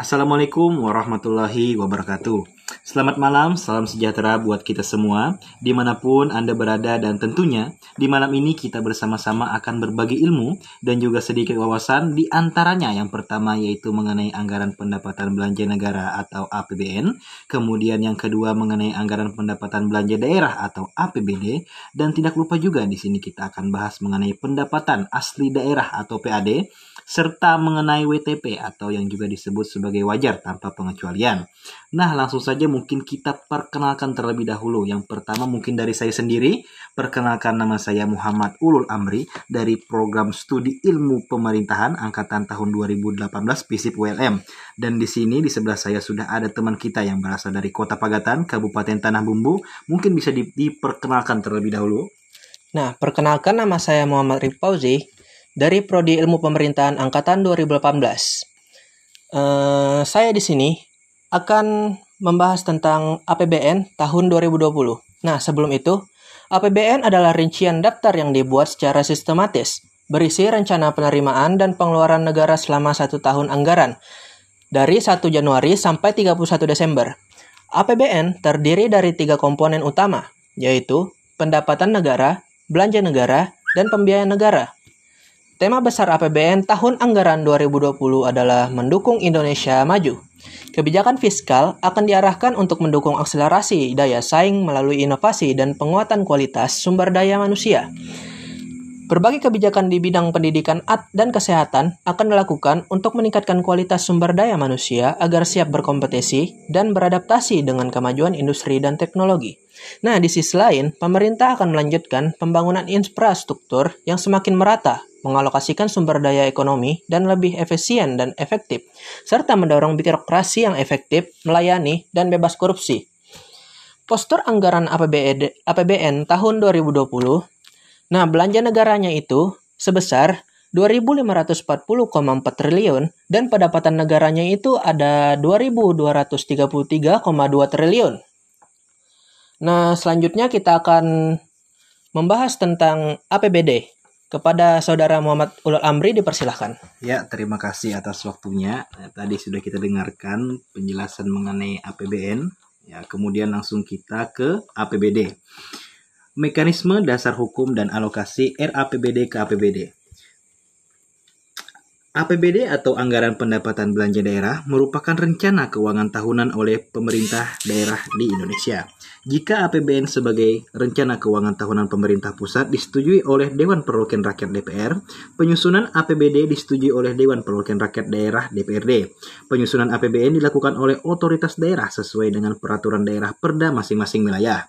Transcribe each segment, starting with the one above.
Assalamualaikum warahmatullahi wabarakatuh. Selamat malam, salam sejahtera buat kita semua, di mana pun Anda berada dan tentunya di malam ini kita bersama-sama akan berbagi ilmu dan juga sedikit wawasan di antaranya yang pertama yaitu mengenai anggaran pendapatan belanja negara atau APBN, kemudian yang kedua mengenai anggaran pendapatan belanja daerah atau APBD, dan tidak lupa juga di sini kita akan bahas mengenai pendapatan asli daerah atau PAD, serta mengenai WTP atau yang juga disebut sebagai wajar tanpa pengecualian. Nah, langsung saja mungkin kita perkenalkan terlebih dahulu. Yang pertama mungkin dari saya sendiri, perkenalkan nama saya Muhammad Ulul Amri dari program studi ilmu pemerintahan angkatan tahun 2018 FISIP ULM. Dan di sini di sebelah saya sudah ada teman kita yang berasal dari Kota Pagatan, Kabupaten Tanah Bumbu. Mungkin bisa di diperkenalkan terlebih dahulu. Nah, perkenalkan nama saya Muhammad Rifauzi dari Prodi Ilmu Pemerintahan Angkatan 2018. Uh, saya di sini akan membahas tentang APBN tahun 2020. Nah, sebelum itu, APBN adalah rincian daftar yang dibuat secara sistematis, berisi rencana penerimaan dan pengeluaran negara selama satu tahun anggaran, dari 1 Januari sampai 31 Desember. APBN terdiri dari tiga komponen utama, yaitu pendapatan negara, belanja negara, dan pembiayaan negara. Tema besar APBN tahun anggaran 2020 adalah mendukung Indonesia maju. Kebijakan fiskal akan diarahkan untuk mendukung akselerasi daya saing melalui inovasi dan penguatan kualitas sumber daya manusia. Berbagai kebijakan di bidang pendidikan dan kesehatan akan dilakukan untuk meningkatkan kualitas sumber daya manusia agar siap berkompetisi dan beradaptasi dengan kemajuan industri dan teknologi. Nah, di sisi lain, pemerintah akan melanjutkan pembangunan infrastruktur yang semakin merata mengalokasikan sumber daya ekonomi dan lebih efisien dan efektif, serta mendorong birokrasi yang efektif, melayani, dan bebas korupsi. Postur anggaran APBN, APBN tahun 2020, nah belanja negaranya itu sebesar 2.540,4 triliun dan pendapatan negaranya itu ada 2.233,2 triliun. Nah, selanjutnya kita akan membahas tentang APBD. Kepada saudara Muhammad Ulul Amri dipersilahkan. Ya, terima kasih atas waktunya. Tadi sudah kita dengarkan penjelasan mengenai APBN. Ya, kemudian langsung kita ke APBD. Mekanisme dasar hukum dan alokasi RAPBD ke APBD. APBD atau Anggaran Pendapatan Belanja Daerah merupakan rencana keuangan tahunan oleh pemerintah daerah di Indonesia. Jika APBN sebagai rencana keuangan tahunan pemerintah pusat disetujui oleh Dewan Perwakilan Rakyat DPR, penyusunan APBD disetujui oleh Dewan Perwakilan Rakyat Daerah DPRD. Penyusunan APBN dilakukan oleh otoritas daerah sesuai dengan peraturan daerah perda masing-masing wilayah.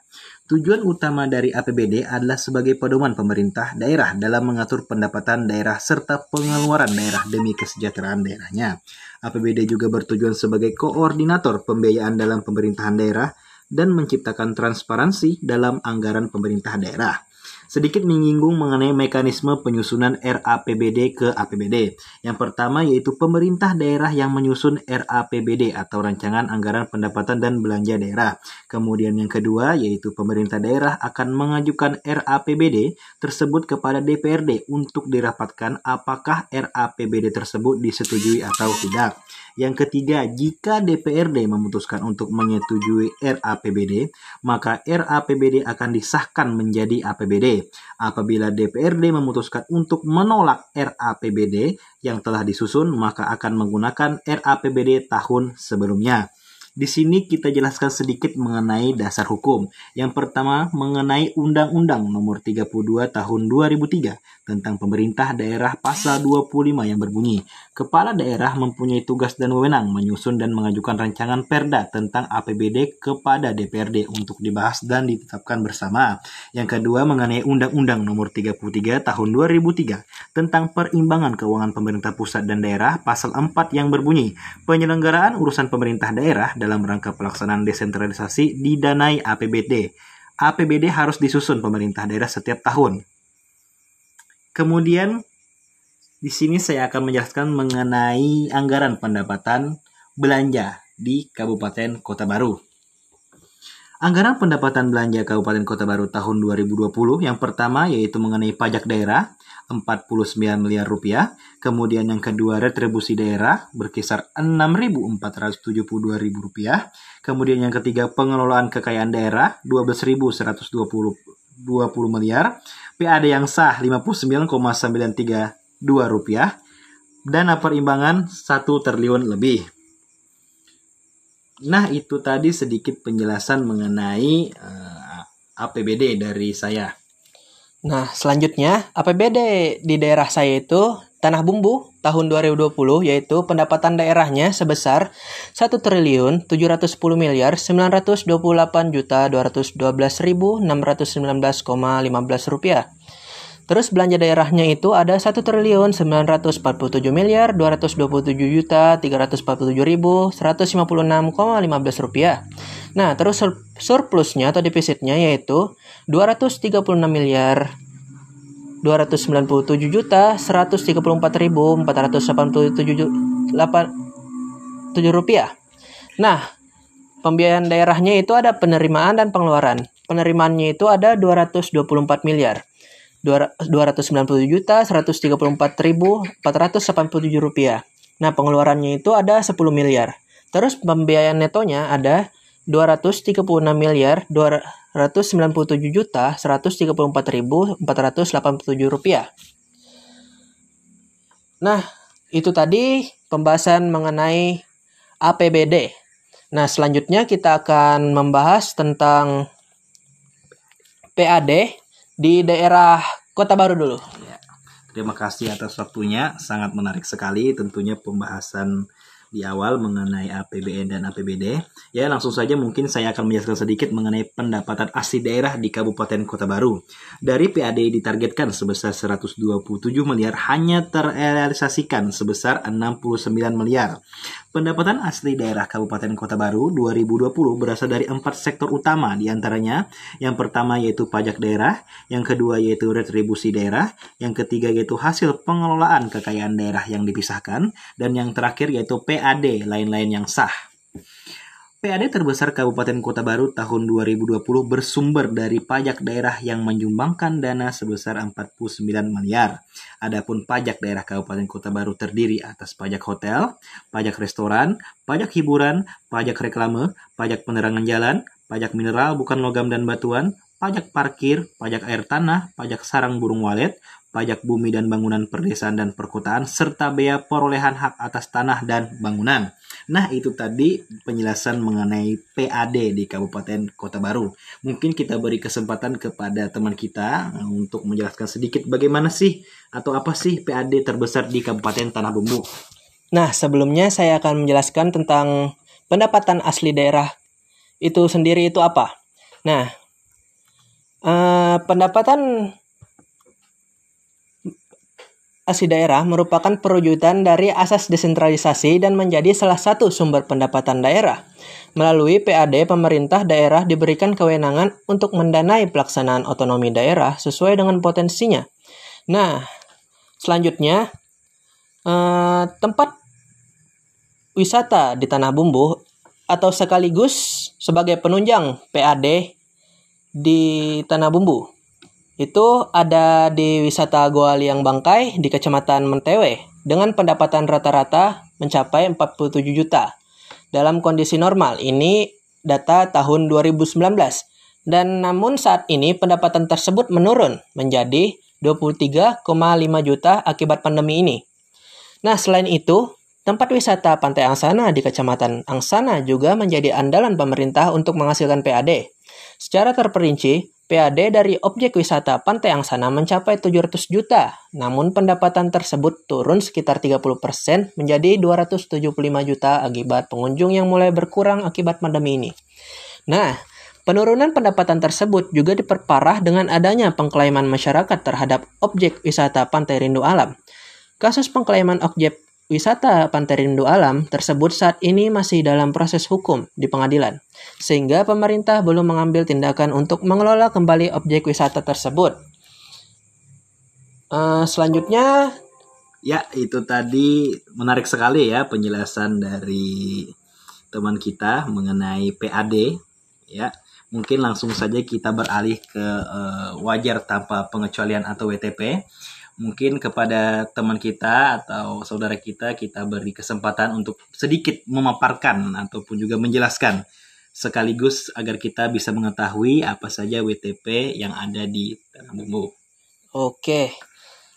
Tujuan utama dari APBD adalah sebagai pedoman pemerintah daerah dalam mengatur pendapatan daerah serta pengeluaran daerah demi kesejahteraan daerahnya. APBD juga bertujuan sebagai koordinator pembiayaan dalam pemerintahan daerah dan menciptakan transparansi dalam anggaran pemerintah daerah sedikit menyinggung mengenai mekanisme penyusunan RAPBD ke APBD. Yang pertama yaitu pemerintah daerah yang menyusun RAPBD atau Rancangan Anggaran Pendapatan dan Belanja Daerah. Kemudian yang kedua yaitu pemerintah daerah akan mengajukan RAPBD tersebut kepada DPRD untuk dirapatkan apakah RAPBD tersebut disetujui atau tidak. Yang ketiga, jika DPRD memutuskan untuk menyetujui RAPBD, maka RAPBD akan disahkan menjadi APBD. Apabila DPRD memutuskan untuk menolak RAPBD yang telah disusun, maka akan menggunakan RAPBD tahun sebelumnya. Di sini kita jelaskan sedikit mengenai dasar hukum. Yang pertama mengenai Undang-Undang Nomor 32 Tahun 2003 tentang pemerintah daerah pasal 25 yang berbunyi, kepala daerah mempunyai tugas dan wewenang menyusun dan mengajukan rancangan perda tentang APBD kepada DPRD untuk dibahas dan ditetapkan bersama. Yang kedua mengenai Undang-Undang Nomor 33 Tahun 2003 tentang perimbangan keuangan pemerintah pusat dan daerah pasal 4 yang berbunyi, penyelenggaraan urusan pemerintah daerah dalam rangka pelaksanaan desentralisasi didanai APBD. APBD harus disusun pemerintah daerah setiap tahun. Kemudian di sini saya akan menjelaskan mengenai anggaran pendapatan belanja di Kabupaten Kota Baru. Anggaran pendapatan belanja Kabupaten Kota Baru tahun 2020 yang pertama yaitu mengenai pajak daerah 49 miliar rupiah. Kemudian yang kedua retribusi daerah berkisar 6.472 ribu rupiah. Kemudian yang ketiga pengelolaan kekayaan daerah 12.120 20 miliar. PAD yang sah 59,932 rupiah. Dana perimbangan 1 triliun lebih. Nah, itu tadi sedikit penjelasan mengenai uh, APBD dari saya. Nah, selanjutnya APBD di daerah saya itu Tanah Bumbu tahun 2020 yaitu pendapatan daerahnya sebesar 1 triliun 710 miliar 928 juta 212.619,15 rupiah. Terus belanja daerahnya itu ada 1 triliun 947 miliar 227 juta 347 ribu 156,15 rupiah. Nah, terus surplusnya atau defisitnya yaitu 236 miliar 297 juta 134 ribu 487 rupiah. Nah, pembiayaan daerahnya itu ada penerimaan dan pengeluaran. Penerimaannya itu ada 224 miliar. 297 juta 134 ribu 487 rupiah. Nah pengeluarannya itu ada 10 miliar. Terus pembiayaan netonya ada 236 miliar 297 juta 134 ribu 487 rupiah. Nah itu tadi pembahasan mengenai APBD. Nah selanjutnya kita akan membahas tentang PAD di daerah Kota Baru dulu. Ya, terima kasih atas waktunya, sangat menarik sekali tentunya pembahasan di awal mengenai APBN dan APBD. Ya, langsung saja mungkin saya akan menjelaskan sedikit mengenai pendapatan asli daerah di Kabupaten Kota Baru. Dari PAD ditargetkan sebesar 127 miliar hanya terrealisasikan sebesar 69 miliar. Pendapatan asli daerah Kabupaten Kota Baru 2020 berasal dari empat sektor utama di antaranya yang pertama yaitu pajak daerah, yang kedua yaitu retribusi daerah, yang ketiga yaitu hasil pengelolaan kekayaan daerah yang dipisahkan, dan yang terakhir yaitu PAD lain-lain yang sah. PAD terbesar Kabupaten Kota Baru tahun 2020 bersumber dari pajak daerah yang menyumbangkan dana sebesar 49 miliar. Adapun pajak daerah Kabupaten Kota Baru terdiri atas pajak hotel, pajak restoran, pajak hiburan, pajak reklame, pajak penerangan jalan, pajak mineral bukan logam dan batuan, pajak parkir, pajak air tanah, pajak sarang burung walet, pajak bumi dan bangunan perdesaan dan perkotaan, serta bea perolehan hak atas tanah dan bangunan. Nah, itu tadi penjelasan mengenai PAD di Kabupaten Kota Baru. Mungkin kita beri kesempatan kepada teman kita eh, untuk menjelaskan sedikit bagaimana sih atau apa sih PAD terbesar di Kabupaten Tanah Bumbu. Nah, sebelumnya saya akan menjelaskan tentang pendapatan asli daerah itu sendiri itu apa. Nah, eh, pendapatan asli daerah merupakan perwujudan dari asas desentralisasi dan menjadi salah satu sumber pendapatan daerah. Melalui PAD, pemerintah daerah diberikan kewenangan untuk mendanai pelaksanaan otonomi daerah sesuai dengan potensinya. Nah, selanjutnya eh, tempat wisata di Tanah Bumbu atau sekaligus sebagai penunjang PAD di Tanah Bumbu itu ada di wisata Goa Liang Bangkai di Kecamatan Mentewe dengan pendapatan rata-rata mencapai 47 juta. Dalam kondisi normal, ini data tahun 2019. Dan namun saat ini pendapatan tersebut menurun menjadi 23,5 juta akibat pandemi ini. Nah, selain itu, tempat wisata Pantai Angsana di Kecamatan Angsana juga menjadi andalan pemerintah untuk menghasilkan PAD. Secara terperinci, PAD dari objek wisata Pantai Angsana mencapai 700 juta, namun pendapatan tersebut turun sekitar 30% menjadi 275 juta akibat pengunjung yang mulai berkurang akibat pandemi ini. Nah, penurunan pendapatan tersebut juga diperparah dengan adanya pengklaiman masyarakat terhadap objek wisata Pantai Rindu Alam. Kasus pengklaiman objek wisata Pantai Rindu Alam tersebut saat ini masih dalam proses hukum di pengadilan, sehingga pemerintah belum mengambil tindakan untuk mengelola kembali objek wisata tersebut. Uh, selanjutnya, ya itu tadi menarik sekali ya penjelasan dari teman kita mengenai PAD, ya. Mungkin langsung saja kita beralih ke uh, wajar tanpa pengecualian atau WTP mungkin kepada teman kita atau saudara kita kita beri kesempatan untuk sedikit memaparkan ataupun juga menjelaskan sekaligus agar kita bisa mengetahui apa saja WTP yang ada di Tanah Bumbu. Oke.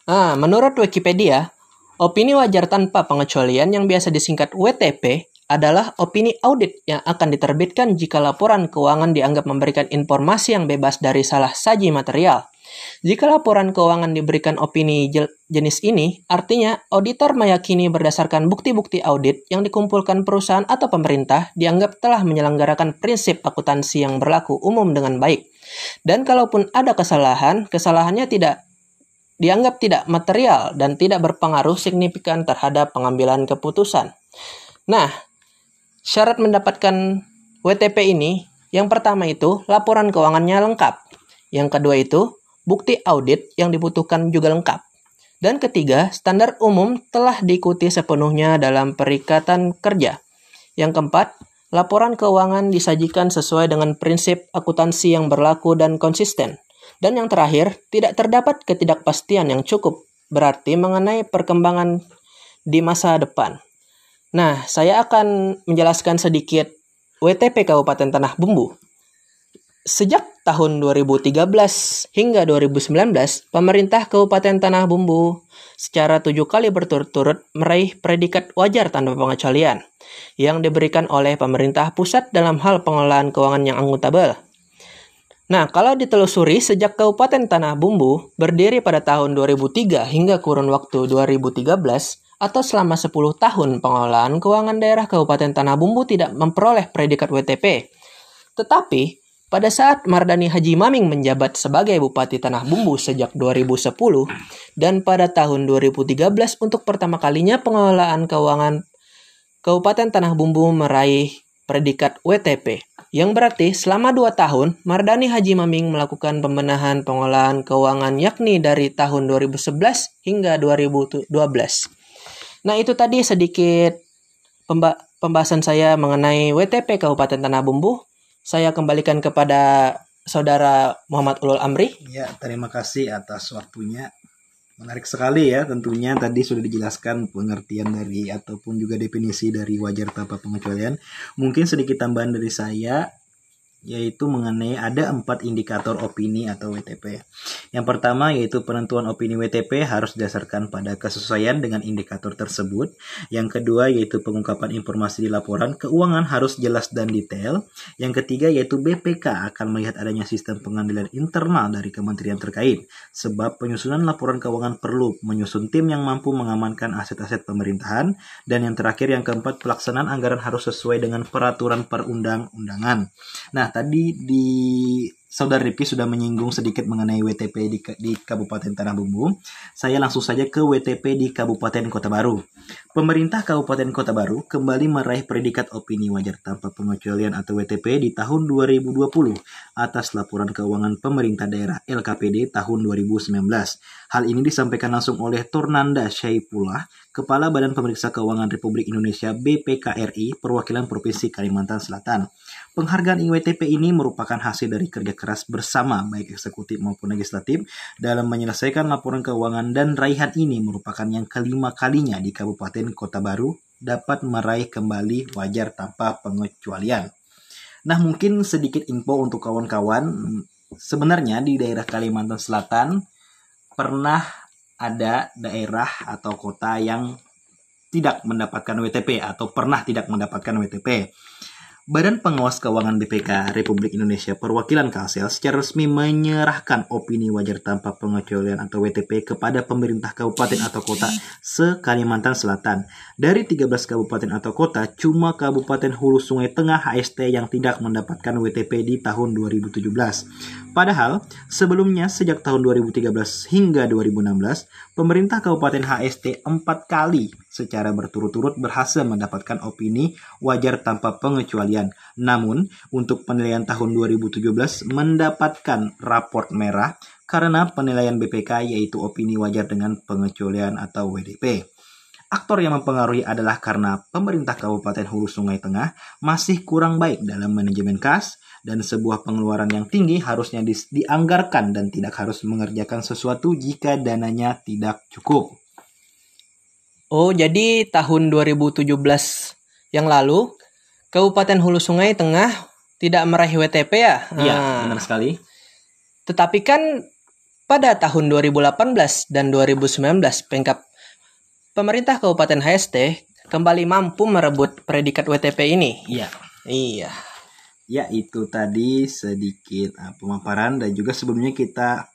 Nah, menurut Wikipedia, opini wajar tanpa pengecualian yang biasa disingkat WTP adalah opini audit yang akan diterbitkan jika laporan keuangan dianggap memberikan informasi yang bebas dari salah saji material. Jika laporan keuangan diberikan opini jenis ini, artinya auditor meyakini berdasarkan bukti-bukti audit yang dikumpulkan perusahaan atau pemerintah dianggap telah menyelenggarakan prinsip akuntansi yang berlaku umum dengan baik. Dan kalaupun ada kesalahan, kesalahannya tidak dianggap tidak material dan tidak berpengaruh signifikan terhadap pengambilan keputusan. Nah, syarat mendapatkan WTP ini yang pertama itu laporan keuangannya lengkap. Yang kedua itu bukti audit yang dibutuhkan juga lengkap. Dan ketiga, standar umum telah diikuti sepenuhnya dalam perikatan kerja. Yang keempat, laporan keuangan disajikan sesuai dengan prinsip akuntansi yang berlaku dan konsisten. Dan yang terakhir, tidak terdapat ketidakpastian yang cukup berarti mengenai perkembangan di masa depan. Nah, saya akan menjelaskan sedikit WTP Kabupaten Tanah Bumbu. Sejak tahun 2013 hingga 2019, pemerintah Kabupaten Tanah Bumbu secara tujuh kali berturut-turut meraih predikat wajar tanpa pengecualian yang diberikan oleh pemerintah pusat dalam hal pengelolaan keuangan yang akuntabel. Nah, kalau ditelusuri sejak Kabupaten Tanah Bumbu berdiri pada tahun 2003 hingga kurun waktu 2013 atau selama 10 tahun pengelolaan keuangan daerah Kabupaten Tanah Bumbu tidak memperoleh predikat WTP. Tetapi, pada saat Mardani Haji Maming menjabat sebagai Bupati Tanah Bumbu sejak 2010 dan pada tahun 2013 untuk pertama kalinya pengelolaan keuangan Kabupaten Tanah Bumbu meraih predikat WTP. Yang berarti selama dua tahun, Mardani Haji Maming melakukan pembenahan pengelolaan keuangan yakni dari tahun 2011 hingga 2012. Nah itu tadi sedikit pembahasan saya mengenai WTP Kabupaten Tanah Bumbu. Saya kembalikan kepada saudara Muhammad Ulul Amri. Ya, terima kasih atas waktunya. Menarik sekali ya, tentunya tadi sudah dijelaskan pengertian dari ataupun juga definisi dari wajar tanpa pengecualian. Mungkin sedikit tambahan dari saya, yaitu mengenai ada empat indikator opini atau WTP. Yang pertama yaitu penentuan opini WTP harus didasarkan pada kesesuaian dengan indikator tersebut. Yang kedua yaitu pengungkapan informasi di laporan keuangan harus jelas dan detail. Yang ketiga yaitu BPK akan melihat adanya sistem pengadilan internal dari kementerian terkait. Sebab penyusunan laporan keuangan perlu menyusun tim yang mampu mengamankan aset-aset pemerintahan. Dan yang terakhir yang keempat pelaksanaan anggaran harus sesuai dengan peraturan perundang-undangan. Nah, tadi di Saudara Ripki sudah menyinggung sedikit mengenai WTP di, di Kabupaten Tanah Bumbu. Saya langsung saja ke WTP di Kabupaten Kota Baru. Pemerintah Kabupaten Kota Baru kembali meraih predikat opini wajar tanpa pengecualian atau WTP di tahun 2020 atas laporan keuangan pemerintah daerah LKPD tahun 2019. Hal ini disampaikan langsung oleh Tornanda Syaifullah, Kepala Badan Pemeriksa Keuangan Republik Indonesia BPKRI Perwakilan Provinsi Kalimantan Selatan. Penghargaan IWTP ini merupakan hasil dari kerja keras bersama baik eksekutif maupun legislatif dalam menyelesaikan laporan keuangan dan raihan ini merupakan yang kelima kalinya di Kabupaten Kota Baru dapat meraih kembali wajar tanpa pengecualian. Nah mungkin sedikit info untuk kawan-kawan, sebenarnya di daerah Kalimantan Selatan pernah ada daerah atau kota yang tidak mendapatkan WTP atau pernah tidak mendapatkan WTP. Badan Pengawas Keuangan BPK Republik Indonesia Perwakilan Kalsel secara resmi menyerahkan opini wajar tanpa pengecualian atau WTP kepada pemerintah kabupaten atau kota se-Kalimantan Selatan. Dari 13 kabupaten atau kota, cuma Kabupaten Hulu Sungai Tengah HST yang tidak mendapatkan WTP di tahun 2017. Padahal, sebelumnya sejak tahun 2013 hingga 2016, pemerintah Kabupaten HST empat kali secara berturut-turut berhasil mendapatkan opini wajar tanpa pengecualian. Namun, untuk penilaian tahun 2017 mendapatkan raport merah karena penilaian BPK yaitu opini wajar dengan pengecualian atau WDP. Aktor yang mempengaruhi adalah karena pemerintah Kabupaten Hulu Sungai Tengah masih kurang baik dalam manajemen kas dan sebuah pengeluaran yang tinggi harusnya di dianggarkan dan tidak harus mengerjakan sesuatu jika dananya tidak cukup. Oh, jadi tahun 2017 yang lalu Kabupaten Hulu Sungai Tengah tidak meraih WTP ya? Iya, nah, benar sekali. Tetapi kan pada tahun 2018 dan 2019 Pengkap pemerintah Kabupaten HST kembali mampu merebut predikat WTP ini. Iya. Iya. Ya, itu tadi sedikit uh, pemaparan dan juga sebelumnya kita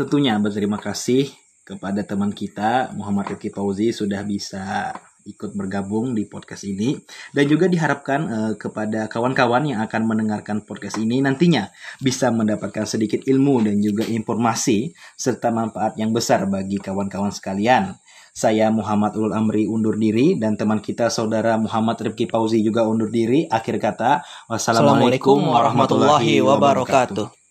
tentunya berterima kasih kepada teman kita Muhammad Ruki Fauzi sudah bisa ikut bergabung di podcast ini dan juga diharapkan uh, kepada kawan-kawan yang akan mendengarkan podcast ini nantinya bisa mendapatkan sedikit ilmu dan juga informasi serta manfaat yang besar bagi kawan-kawan sekalian. Saya Muhammad Ulul Amri undur diri dan teman kita saudara Muhammad Rifki Pauzi juga undur diri. Akhir kata, wassalamualaikum warahmatullahi wabarakatuh.